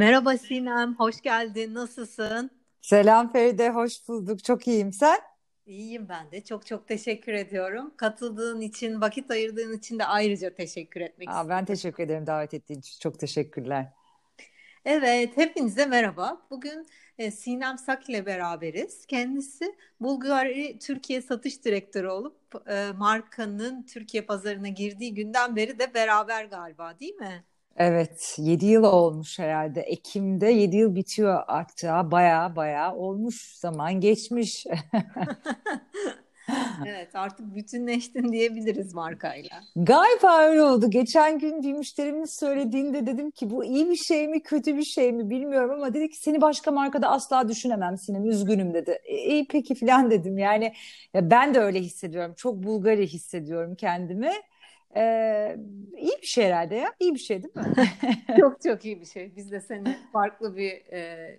Merhaba Sinem, hoş geldin. Nasılsın? Selam Feride, hoş bulduk. Çok iyiyim. Sen? İyiyim ben de. Çok çok teşekkür ediyorum. Katıldığın için, vakit ayırdığın için de ayrıca teşekkür etmek Aa, ben istiyorum. teşekkür ederim davet ettiğin için. Çok teşekkürler. Evet, hepinize merhaba. Bugün e, Sinem Sak ile beraberiz. Kendisi Bulgari Türkiye Satış Direktörü olup e, markanın Türkiye pazarına girdiği günden beri de beraber galiba, değil mi? Evet, 7 yıl olmuş herhalde. Ekim'de 7 yıl bitiyor hatta. Baya baya olmuş. Zaman geçmiş. Evet, artık bütünleştin diyebiliriz markayla. Galiba öyle oldu. Geçen gün bir müşterimiz söylediğinde dedim ki bu iyi bir şey mi, kötü bir şey mi bilmiyorum ama dedi ki seni başka markada asla düşünemem Sinem, üzgünüm dedi. E, iyi peki filan dedim. Yani ya ben de öyle hissediyorum. Çok Bulgari hissediyorum kendimi. Ee, iyi bir şey herhalde ya. İyi bir şey değil mi? Çok çok iyi bir şey. Biz de seni farklı bir e,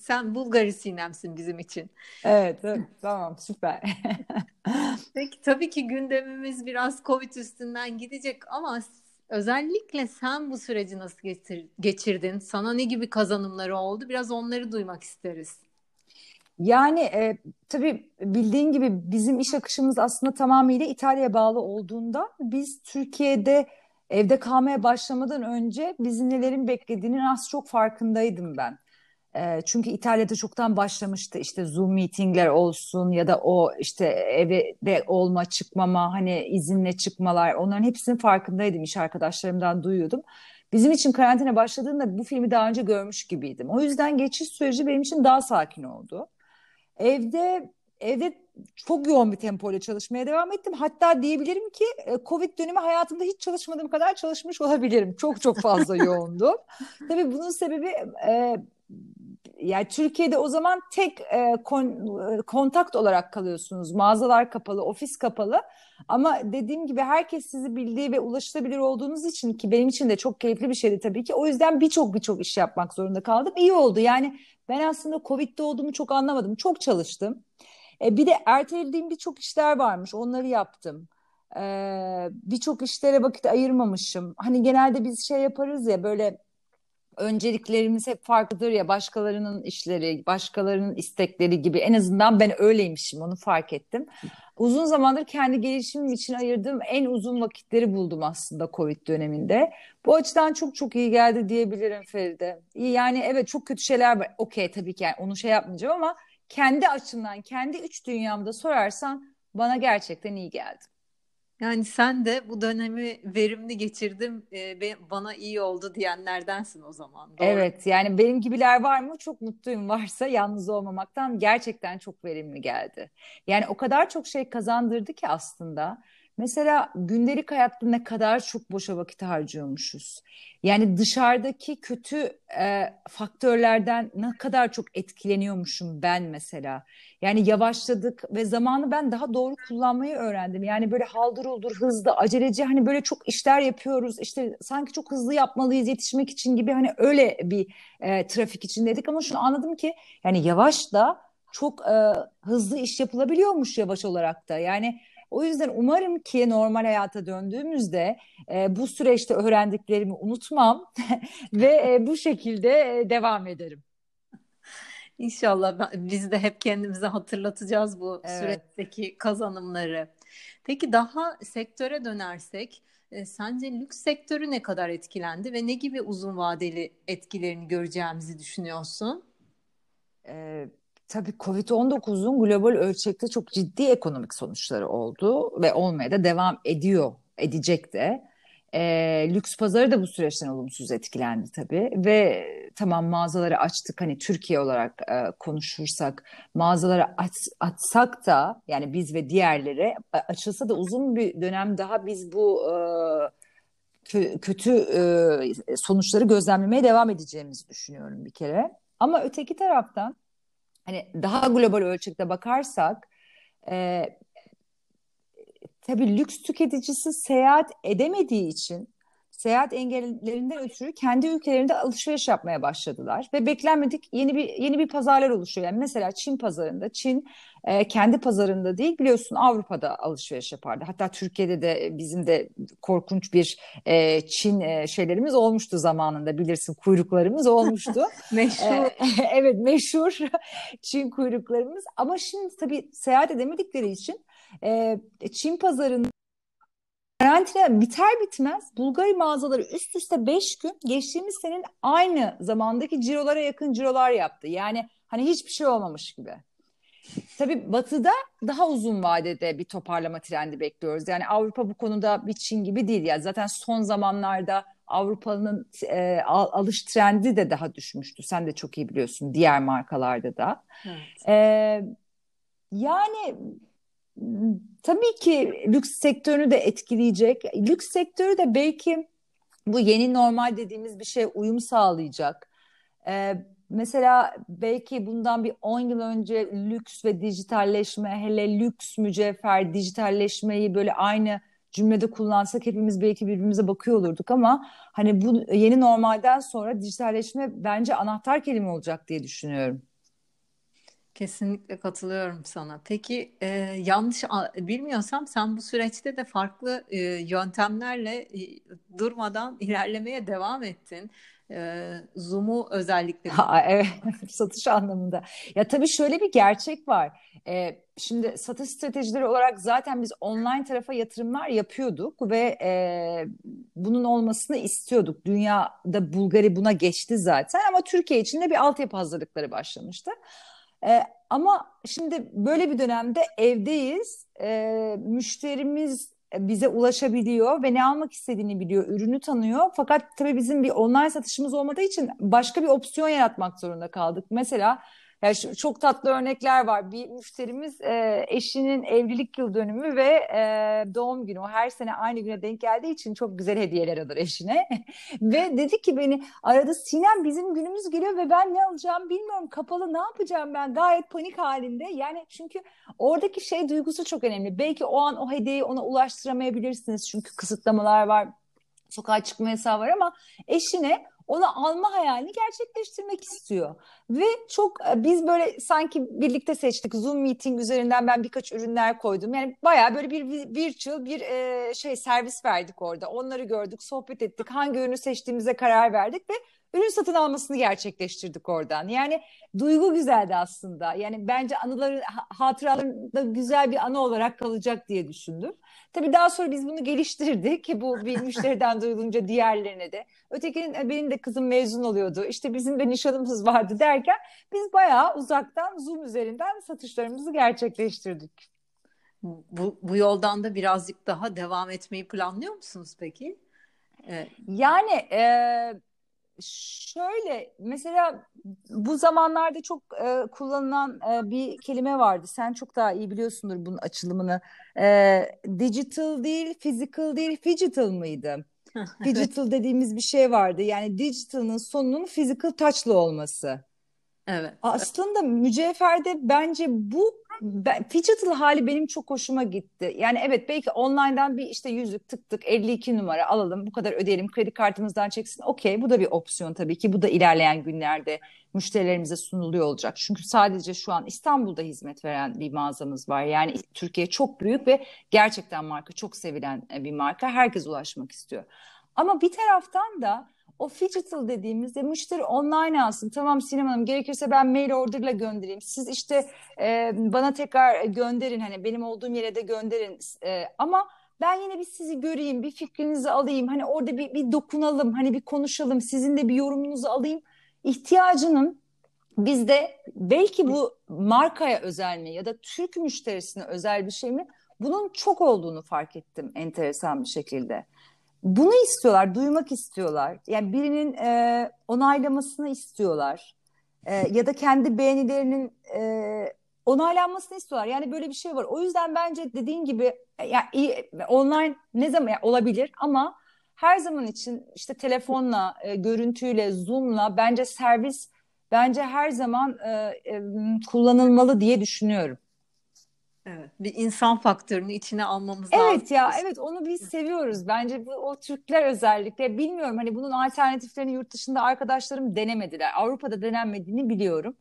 sen Bulgari Sinem'sin bizim için. Evet, evet, tamam süper. Peki tabii ki gündemimiz biraz Covid üstünden gidecek ama özellikle sen bu süreci nasıl geçir- geçirdin? Sana ne gibi kazanımları oldu? Biraz onları duymak isteriz. Yani e, tabii bildiğin gibi bizim iş akışımız aslında tamamıyla İtalya'ya bağlı olduğundan biz Türkiye'de evde kalmaya başlamadan önce bizi nelerin beklediğinin az çok farkındaydım ben. E, çünkü İtalya'da çoktan başlamıştı işte Zoom meetingler olsun ya da o işte evde olma çıkmama hani izinle çıkmalar onların hepsinin farkındaydım iş arkadaşlarımdan duyuyordum. Bizim için karantina başladığında bu filmi daha önce görmüş gibiydim. O yüzden geçiş süreci benim için daha sakin oldu. Evde evde çok yoğun bir tempoyla çalışmaya devam ettim. Hatta diyebilirim ki e, Covid dönemi hayatımda hiç çalışmadığım kadar çalışmış olabilirim. Çok çok fazla yoğundum. Tabii bunun sebebi e, yani Türkiye'de o zaman tek e, kon, e, kontakt olarak kalıyorsunuz. Mağazalar kapalı, ofis kapalı. Ama dediğim gibi herkes sizi bildiği ve ulaşılabilir olduğunuz için ki benim için de çok keyifli bir şeydi tabii ki. O yüzden birçok birçok iş yapmak zorunda kaldım. İyi oldu. Yani ben aslında Covid'de olduğumu çok anlamadım. Çok çalıştım. E, bir de ertelediğim birçok işler varmış. Onları yaptım. E, birçok işlere vakit ayırmamışım. Hani genelde biz şey yaparız ya böyle önceliklerimiz hep farklıdır ya başkalarının işleri, başkalarının istekleri gibi. En azından ben öyleymişim onu fark ettim. Uzun zamandır kendi gelişimim için ayırdığım en uzun vakitleri buldum aslında Covid döneminde. Bu açıdan çok çok iyi geldi diyebilirim Feride. Yani evet çok kötü şeyler var. Okey tabii ki yani onu şey yapmayacağım ama kendi açımdan, kendi üç dünyamda sorarsan bana gerçekten iyi geldi. Yani sen de bu dönemi verimli geçirdim, e, bana iyi oldu diyenlerdensin o zaman. Doğru. Evet yani benim gibiler var mı? Çok mutluyum varsa yalnız olmamaktan gerçekten çok verimli geldi. Yani o kadar çok şey kazandırdı ki aslında. Mesela gündelik hayatta ne kadar çok boşa vakit harcıyormuşuz. Yani dışarıdaki kötü e, faktörlerden ne kadar çok etkileniyormuşum ben mesela. Yani yavaşladık ve zamanı ben daha doğru kullanmayı öğrendim. Yani böyle haldır uldur hızlı aceleci hani böyle çok işler yapıyoruz. İşte sanki çok hızlı yapmalıyız yetişmek için gibi hani öyle bir e, trafik içindeydik ama şunu anladım ki yani yavaş da çok e, hızlı iş yapılabiliyormuş yavaş olarak da. Yani o yüzden umarım ki normal hayata döndüğümüzde e, bu süreçte öğrendiklerimi unutmam ve e, bu şekilde e, devam ederim. İnşallah ben- biz de hep kendimize hatırlatacağız bu Evet. süreçteki kazanımları. Peki daha sektöre dönersek, e, sence lüks sektörü ne kadar etkilendi ve ne gibi uzun vadeli etkilerini göreceğimizi düşünüyorsun? Ee, tabii Covid-19'un global ölçekte çok ciddi ekonomik sonuçları oldu ve olmaya da devam ediyor, edecek de. Ee, lüks pazarı da bu süreçten olumsuz etkilendi tabii ve tamam mağazaları açtık hani Türkiye olarak e, konuşursak mağazaları aç, açsak da yani biz ve diğerleri açılsa da uzun bir dönem daha biz bu e, kö- kötü e, sonuçları gözlemlemeye devam edeceğimizi düşünüyorum bir kere. Ama öteki taraftan hani daha global ölçekte bakarsak e, tabii lüks tüketicisi seyahat edemediği için seyahat engellerinden ötürü kendi ülkelerinde alışveriş yapmaya başladılar ve beklenmedik yeni bir yeni bir pazarlar oluşuyor. Yani mesela Çin pazarında, Çin e, kendi pazarında değil biliyorsun Avrupa'da alışveriş yapardı. Hatta Türkiye'de de bizim de korkunç bir e, Çin e, şeylerimiz olmuştu zamanında bilirsin kuyruklarımız olmuştu. meşhur. E, evet meşhur Çin kuyruklarımız ama şimdi tabii seyahat edemedikleri için e, Çin pazarında Karantina biter bitmez Bulgari mağazaları üst üste 5 gün geçtiğimiz senin aynı zamandaki cirolara yakın cirolar yaptı. Yani hani hiçbir şey olmamış gibi. Tabii Batı'da daha uzun vadede bir toparlama trendi bekliyoruz. Yani Avrupa bu konuda bir Çin gibi değil. Yani zaten son zamanlarda Avrupa'nın e, alış trendi de daha düşmüştü. Sen de çok iyi biliyorsun diğer markalarda da. Evet. E, yani tabii ki lüks sektörünü de etkileyecek. Lüks sektörü de belki bu yeni normal dediğimiz bir şey uyum sağlayacak. Ee, mesela belki bundan bir 10 yıl önce lüks ve dijitalleşme, hele lüks mücevher, dijitalleşmeyi böyle aynı cümlede kullansak hepimiz belki birbirimize bakıyor olurduk ama hani bu yeni normalden sonra dijitalleşme bence anahtar kelime olacak diye düşünüyorum. Kesinlikle katılıyorum sana. Peki e, yanlış bilmiyorsam sen bu süreçte de farklı e, yöntemlerle e, durmadan ilerlemeye devam ettin. E, Zoom'u özellikle. Ha, evet, satış anlamında. Ya tabii şöyle bir gerçek var. E, şimdi satış stratejileri olarak zaten biz online tarafa yatırımlar yapıyorduk ve e, bunun olmasını istiyorduk. Dünyada Bulgari buna geçti zaten ama Türkiye için de bir altyapı hazırlıkları başlamıştı. E, ama şimdi böyle bir dönemde evdeyiz. E, müşterimiz bize ulaşabiliyor ve ne almak istediğini biliyor, ürünü tanıyor. Fakat tabii bizim bir online satışımız olmadığı için başka bir opsiyon yaratmak zorunda kaldık. Mesela yani şu, çok tatlı örnekler var. Bir müşterimiz e, eşinin evlilik yıl dönümü ve e, doğum günü. O her sene aynı güne denk geldiği için çok güzel hediyeler alır eşine. ve dedi ki beni aradı Sinem bizim günümüz geliyor ve ben ne alacağım bilmiyorum. Kapalı ne yapacağım ben? Gayet panik halinde. Yani çünkü oradaki şey duygusu çok önemli. Belki o an o hediyeyi ona ulaştıramayabilirsiniz. Çünkü kısıtlamalar var sokağa çıkma yasağı var ama eşine onu alma hayalini gerçekleştirmek istiyor. Ve çok e, biz böyle sanki birlikte seçtik. Zoom meeting üzerinden ben birkaç ürünler koydum. Yani bayağı böyle bir virtual bir e, şey servis verdik orada. Onları gördük, sohbet ettik. Hangi ürünü seçtiğimize karar verdik ve ürün satın almasını gerçekleştirdik oradan. Yani duygu güzeldi aslında. Yani bence anıları hatıralarında güzel bir anı olarak kalacak diye düşündüm. Tabii daha sonra biz bunu geliştirdik ki bu bir müşteriden duyulunca diğerlerine de. Ötekinin e, benim de kızım mezun oluyordu. İşte bizim de nişanımız vardı derken biz bayağı uzaktan Zoom üzerinden satışlarımızı gerçekleştirdik. Bu, bu yoldan da birazcık daha devam etmeyi planlıyor musunuz peki? Ee, yani e, Şöyle mesela bu zamanlarda çok e, kullanılan e, bir kelime vardı. Sen çok daha iyi biliyorsundur bunun açılımını. E, digital değil, physical değil, digital mıydı? digital dediğimiz bir şey vardı. Yani digital'ın sonunun physical touch'lı olması. Evet. Aslında mücevherde bence bu ben, digital hali benim çok hoşuma gitti. Yani evet belki online'dan bir işte yüzük tık tık 52 numara alalım bu kadar ödeyelim kredi kartımızdan çeksin. Okey bu da bir opsiyon tabii ki bu da ilerleyen günlerde müşterilerimize sunuluyor olacak. Çünkü sadece şu an İstanbul'da hizmet veren bir mağazamız var. Yani Türkiye çok büyük ve gerçekten marka çok sevilen bir marka. Herkes ulaşmak istiyor. Ama bir taraftan da o digital dediğimizde müşteri online alsın. Tamam Sinem Hanım gerekirse ben mail order'la göndereyim. Siz işte e, bana tekrar gönderin hani benim olduğum yere de gönderin. E, ama ben yine bir sizi göreyim, bir fikrinizi alayım. Hani orada bir, bir dokunalım, hani bir konuşalım. Sizin de bir yorumunuzu alayım. İhtiyacının bizde belki bu markaya özel mi ya da Türk müşterisine özel bir şey mi? Bunun çok olduğunu fark ettim enteresan bir şekilde bunu istiyorlar, duymak istiyorlar. Yani birinin e, onaylamasını istiyorlar. E, ya da kendi beğenilerinin e, onaylanmasını istiyorlar. Yani böyle bir şey var. O yüzden bence dediğin gibi e, yani online ne zaman yani olabilir ama her zaman için işte telefonla, e, görüntüyle, Zoom'la bence servis bence her zaman e, e, kullanılmalı diye düşünüyorum. Evet, bir insan faktörünü içine almamız evet lazım. Evet ya, evet onu biz seviyoruz. Bence bu o Türkler özellikle bilmiyorum hani bunun alternatiflerini yurt dışında arkadaşlarım denemediler. Avrupa'da denenmediğini biliyorum.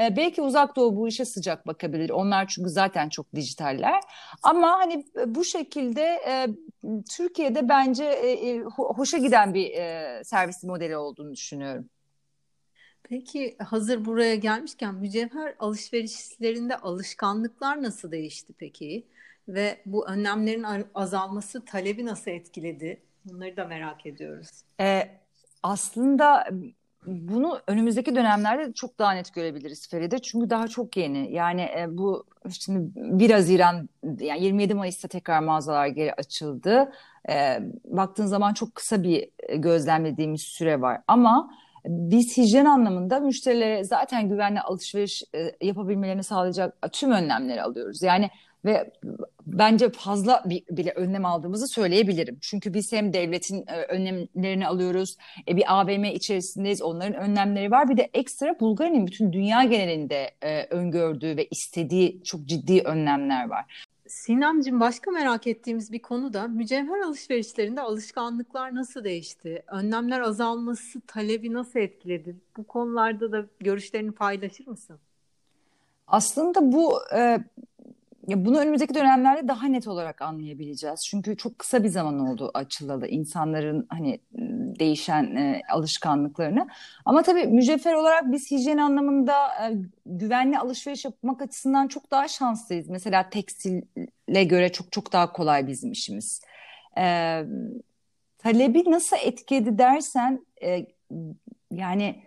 Ee, belki Uzak Doğu bu işe sıcak bakabilir. Onlar çünkü zaten çok dijitaller. Ama hani bu şekilde e, Türkiye'de bence e, e, hoşa giden bir e, servis modeli olduğunu düşünüyorum. Peki hazır buraya gelmişken mücevher alışverişlerinde alışkanlıklar nasıl değişti peki? Ve bu önlemlerin azalması talebi nasıl etkiledi? Bunları da merak ediyoruz. Ee, aslında bunu önümüzdeki dönemlerde çok daha net görebiliriz Feride. Çünkü daha çok yeni. Yani e, bu şimdi 1 Haziran yani 27 Mayıs'ta tekrar mağazalar geri açıldı. E, baktığın zaman çok kısa bir gözlemlediğimiz süre var. Ama biz hijyen anlamında müşterilere zaten güvenli alışveriş e, yapabilmelerini sağlayacak tüm önlemleri alıyoruz. Yani ve bence fazla bile önlem aldığımızı söyleyebilirim. Çünkü biz hem devletin e, önlemlerini alıyoruz, e, bir AVM içerisindeyiz, onların önlemleri var. Bir de ekstra Bulgarya'nın bütün dünya genelinde öngördüğü ve istediği çok ciddi önlemler var. Sinemcim başka merak ettiğimiz bir konu da mücevher alışverişlerinde alışkanlıklar nasıl değişti? Önlemler azalması talebi nasıl etkiledi? Bu konularda da görüşlerini paylaşır mısın? Aslında bu e, ya bunu önümüzdeki dönemlerde daha net olarak anlayabileceğiz. Çünkü çok kısa bir zaman oldu açılalı insanların hani değişen e, alışkanlıklarını. Ama tabii mücevher olarak biz hijyen anlamında e, güvenli alışveriş yapmak açısından çok daha şanslıyız. Mesela tekstile göre çok çok daha kolay bizim işimiz. E, talebi nasıl etkiledi dersen e, yani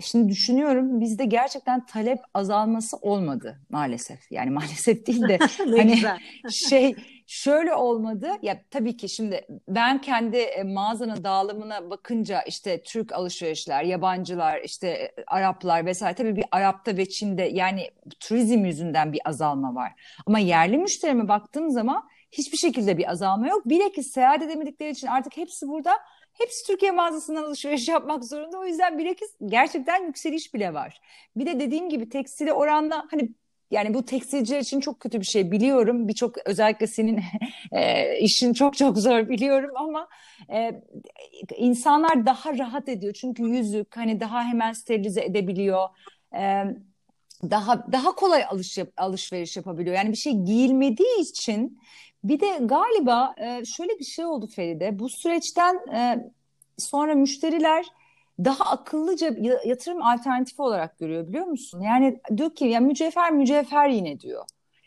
Şimdi düşünüyorum bizde gerçekten talep azalması olmadı maalesef. Yani maalesef değil de hani şey şöyle olmadı. Ya tabii ki şimdi ben kendi e, mağazanın dağılımına bakınca işte Türk alışverişler, yabancılar, işte e, Araplar vesaire tabii bir Arap'ta ve Çin'de yani turizm yüzünden bir azalma var. Ama yerli müşterime baktığım zaman hiçbir şekilde bir azalma yok. Bilakis seyahat edemedikleri için artık hepsi burada Hepsi Türkiye mağazasından alışveriş yapmak zorunda. O yüzden bilakis gerçekten yükseliş bile var. Bir de dediğim gibi tekstile oranla hani yani bu tekstilciler için çok kötü bir şey biliyorum. Birçok özellikle senin e, işin çok çok zor biliyorum ama e, insanlar daha rahat ediyor. Çünkü yüzük hani daha hemen sterilize edebiliyor. E, daha daha kolay alış, alışveriş yapabiliyor. Yani bir şey giyilmediği için bir de galiba e, şöyle bir şey oldu Feride. Bu süreçten e, sonra müşteriler daha akıllıca yatırım alternatifi olarak görüyor biliyor musun? Yani diyor ki ya mücevher mücevher yine diyor.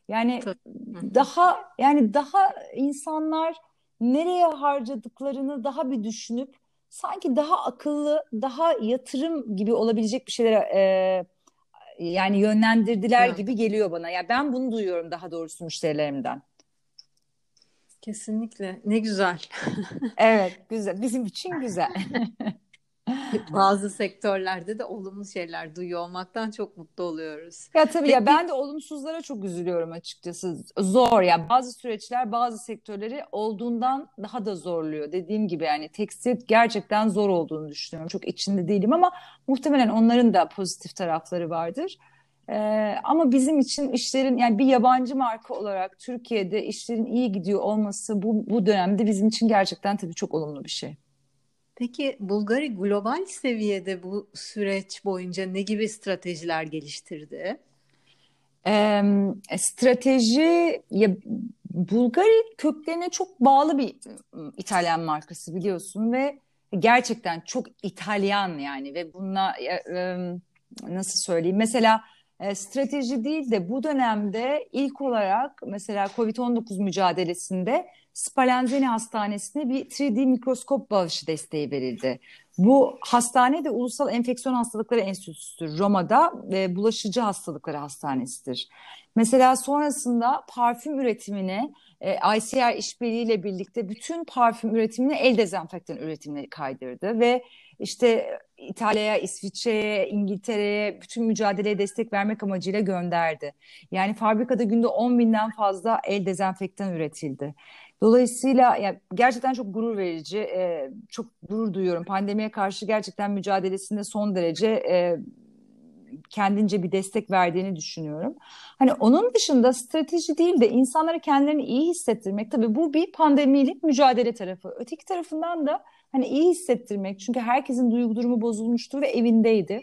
Yani daha yani daha insanlar nereye harcadıklarını daha bir düşünüp sanki daha akıllı, daha yatırım gibi olabilecek bir şeylere e, yani yönlendirdiler evet. gibi geliyor bana. Ya yani ben bunu duyuyorum daha doğrusu müşterilerimden. Kesinlikle. Ne güzel. evet, güzel. Bizim için güzel. Bazı sektörlerde de olumlu şeyler duyuyor olmaktan çok mutlu oluyoruz. Ya tabii Peki... ya ben de olumsuzlara çok üzülüyorum açıkçası. Zor ya bazı süreçler bazı sektörleri olduğundan daha da zorluyor. Dediğim gibi yani tekstil gerçekten zor olduğunu düşünüyorum. Çok içinde değilim ama muhtemelen onların da pozitif tarafları vardır. Ee, ama bizim için işlerin yani bir yabancı marka olarak Türkiye'de işlerin iyi gidiyor olması bu, bu dönemde bizim için gerçekten tabii çok olumlu bir şey. Peki Bulgari global seviyede bu süreç boyunca ne gibi stratejiler geliştirdi? Ee, strateji ya Bulgari köklerine çok bağlı bir ıı, İtalyan markası biliyorsun ve gerçekten çok İtalyan yani ve bununla nasıl söyleyeyim mesela e, strateji değil de bu dönemde ilk olarak mesela COVID-19 mücadelesinde Spallanzani Hastanesi'ne bir 3D mikroskop bağışı desteği verildi. Bu hastane de Ulusal Enfeksiyon Hastalıkları Enstitüsü'dür. Roma'da ve bulaşıcı hastalıkları hastanesidir. Mesela sonrasında parfüm üretimine e, ICR işbirliğiyle birlikte bütün parfüm üretimini el dezenfektan üretimine kaydırdı ve işte İtalya'ya, İsviçre'ye, İngiltere'ye bütün mücadeleye destek vermek amacıyla gönderdi. Yani fabrikada günde 10 binden fazla el dezenfektan üretildi. Dolayısıyla ya gerçekten çok gurur verici, e, çok gurur duyuyorum. Pandemiye karşı gerçekten mücadelesinde son derece e, kendince bir destek verdiğini düşünüyorum. Hani onun dışında strateji değil de insanlara kendilerini iyi hissettirmek tabii bu bir pandemiyle mücadele tarafı. Öteki tarafından da hani iyi hissettirmek çünkü herkesin duygu durumu bozulmuştu ve evindeydi.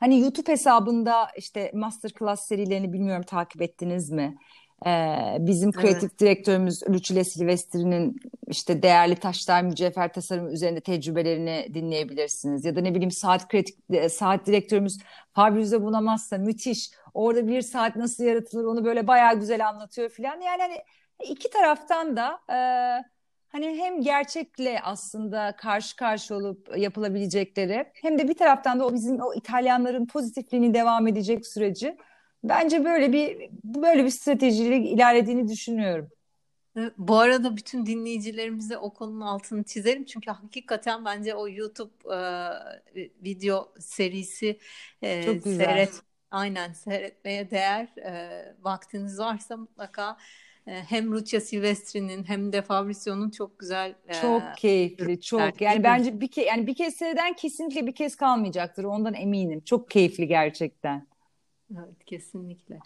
Hani YouTube hesabında işte masterclass serilerini bilmiyorum takip ettiniz mi? Ee, bizim kreatif evet. direktörümüz Lucile Silvestri'nin işte değerli taşlar mücevher tasarımı üzerinde tecrübelerini dinleyebilirsiniz. Ya da ne bileyim saat kreatif e, saat direktörümüz Fabrice Bunamazsa müthiş. Orada bir saat nasıl yaratılır onu böyle bayağı güzel anlatıyor filan. Yani hani iki taraftan da e, hani hem gerçekle aslında karşı karşı olup yapılabilecekleri hem de bir taraftan da o bizim o İtalyanların pozitifliğini devam edecek süreci Bence böyle bir böyle bir stratejiyle ilerlediğini düşünüyorum. Bu arada bütün dinleyicilerimize o konunun altını çizelim çünkü hakikaten bence o YouTube e, video serisi e, Çok güzel. seyret aynen seyretmeye değer. E, vaktiniz varsa mutlaka hem Lucia Silvestri'nin hem de Fabrizio'nun çok güzel e, çok keyifli çok yani bence bir ke yani bir kez seyreden kesinlikle bir kez kalmayacaktır ondan eminim çok keyifli gerçekten. Evet, kesinlikle.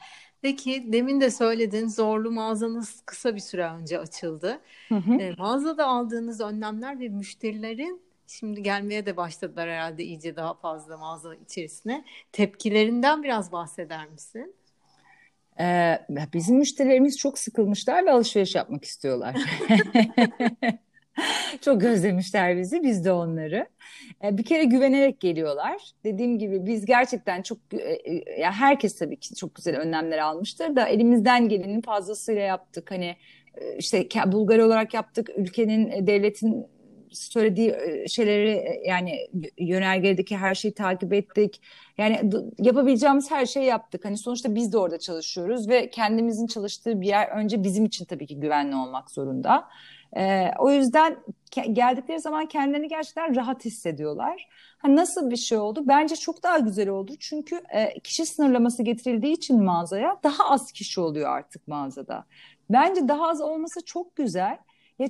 Peki demin de söyledin zorlu mağazanız kısa bir süre önce açıldı. Hı hı. E, mağazada aldığınız önlemler ve müşterilerin şimdi gelmeye de başladılar herhalde iyice daha fazla mağaza içerisine. Tepkilerinden biraz bahseder misin? Ee, bizim müşterilerimiz çok sıkılmışlar ve alışveriş yapmak istiyorlar. Çok özlemişler bizi, biz de onları. E, bir kere güvenerek geliyorlar. Dediğim gibi biz gerçekten çok, e, e, ya herkes tabii ki çok güzel önlemler almıştır da elimizden gelenin fazlasıyla yaptık. Hani işte Bulgar olarak yaptık, ülkenin, devletin söylediği şeyleri yani yönergedeki her şeyi takip ettik. Yani yapabileceğimiz her şeyi yaptık. Hani sonuçta biz de orada çalışıyoruz ve kendimizin çalıştığı bir yer önce bizim için tabii ki güvenli olmak zorunda. E, o yüzden geldikleri zaman kendilerini gerçekten rahat hissediyorlar. Ha, nasıl bir şey oldu? Bence çok daha güzel oldu. Çünkü e, kişi sınırlaması getirildiği için mağazaya daha az kişi oluyor artık mağazada. Bence daha az olması çok güzel. Ya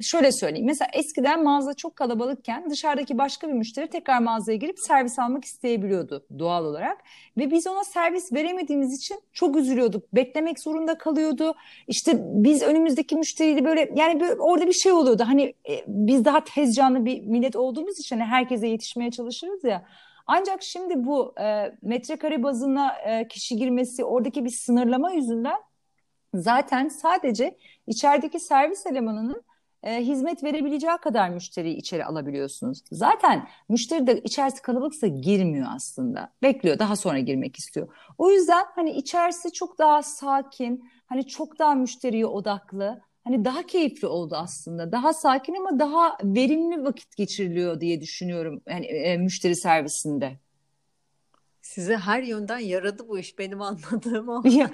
şöyle söyleyeyim. Mesela eskiden mağaza çok kalabalıkken dışarıdaki başka bir müşteri tekrar mağazaya girip servis almak isteyebiliyordu doğal olarak. Ve biz ona servis veremediğimiz için çok üzülüyorduk. Beklemek zorunda kalıyordu. İşte biz önümüzdeki müşteriyle böyle yani böyle orada bir şey oluyordu. Hani e, biz daha tez canlı bir millet olduğumuz için hani herkese yetişmeye çalışırız ya. Ancak şimdi bu e, metrekare bazına e, kişi girmesi, oradaki bir sınırlama yüzünden zaten sadece içerideki servis elemanının e, hizmet verebileceği kadar müşteriyi içeri alabiliyorsunuz. Zaten müşteri de içerisi kalabalıksa girmiyor aslında. Bekliyor daha sonra girmek istiyor. O yüzden hani içerisi çok daha sakin, hani çok daha müşteriye odaklı, hani daha keyifli oldu aslında. Daha sakin ama daha verimli vakit geçiriliyor diye düşünüyorum yani e, müşteri servisinde. Size her yönden yaradı bu iş benim anladığım o. ya,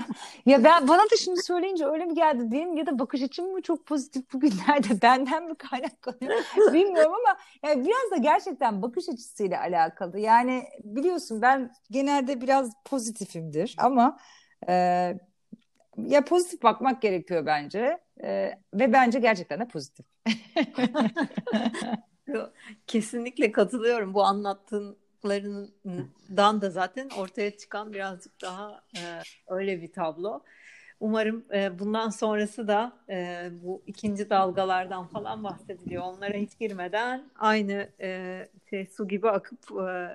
ya ben bana da şimdi söyleyince öyle mi geldi diyeyim ya da bakış açım mı çok pozitif bugünlerde benden mi kaynaklanıyor bilmiyorum ama yani biraz da gerçekten bakış açısıyla alakalı. Yani biliyorsun ben genelde biraz pozitifimdir ama e, ya pozitif bakmak gerekiyor bence e, ve bence gerçekten de pozitif. Kesinlikle katılıyorum bu anlattığın yaptıklarından da zaten ortaya çıkan birazcık daha e, öyle bir tablo. Umarım e, bundan sonrası da e, bu ikinci dalgalardan falan bahsediliyor. Onlara hiç girmeden aynı e, şey, su gibi akıp e,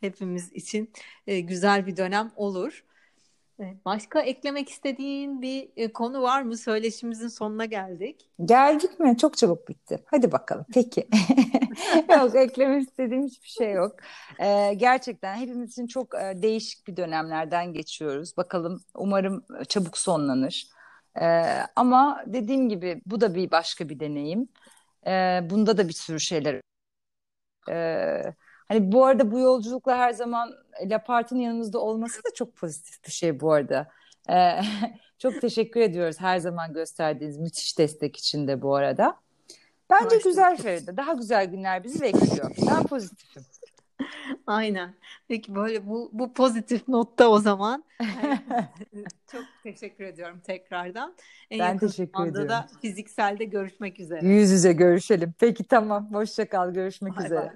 hepimiz için e, güzel bir dönem olur. Başka eklemek istediğin bir e, konu var mı? Söyleşimizin sonuna geldik. Geldik mi? Çok çabuk bitti. Hadi bakalım. Peki. yok eklemek istediğim hiçbir şey yok. Ee, gerçekten hepimiz için çok e, değişik bir dönemlerden geçiyoruz. Bakalım umarım çabuk sonlanır. Ee, ama dediğim gibi bu da bir başka bir deneyim. Ee, bunda da bir sürü şeyler. Ee, Hani bu arada bu yolculukla her zaman Lapart'ın yanımızda olması da çok pozitif bir şey bu arada. Ee, çok teşekkür ediyoruz her zaman gösterdiğiniz müthiş destek için de bu arada. Bence Hoş güzel Feride. Daha güzel günler bizi bekliyor. Ben pozitifim. Aynen. Peki böyle bu, bu pozitif notta o zaman çok teşekkür ediyorum tekrardan. En ben teşekkür ediyorum. da fizikselde görüşmek üzere. Yüz yüze görüşelim. Peki tamam. Hoşça kal. Görüşmek bye üzere. Bye.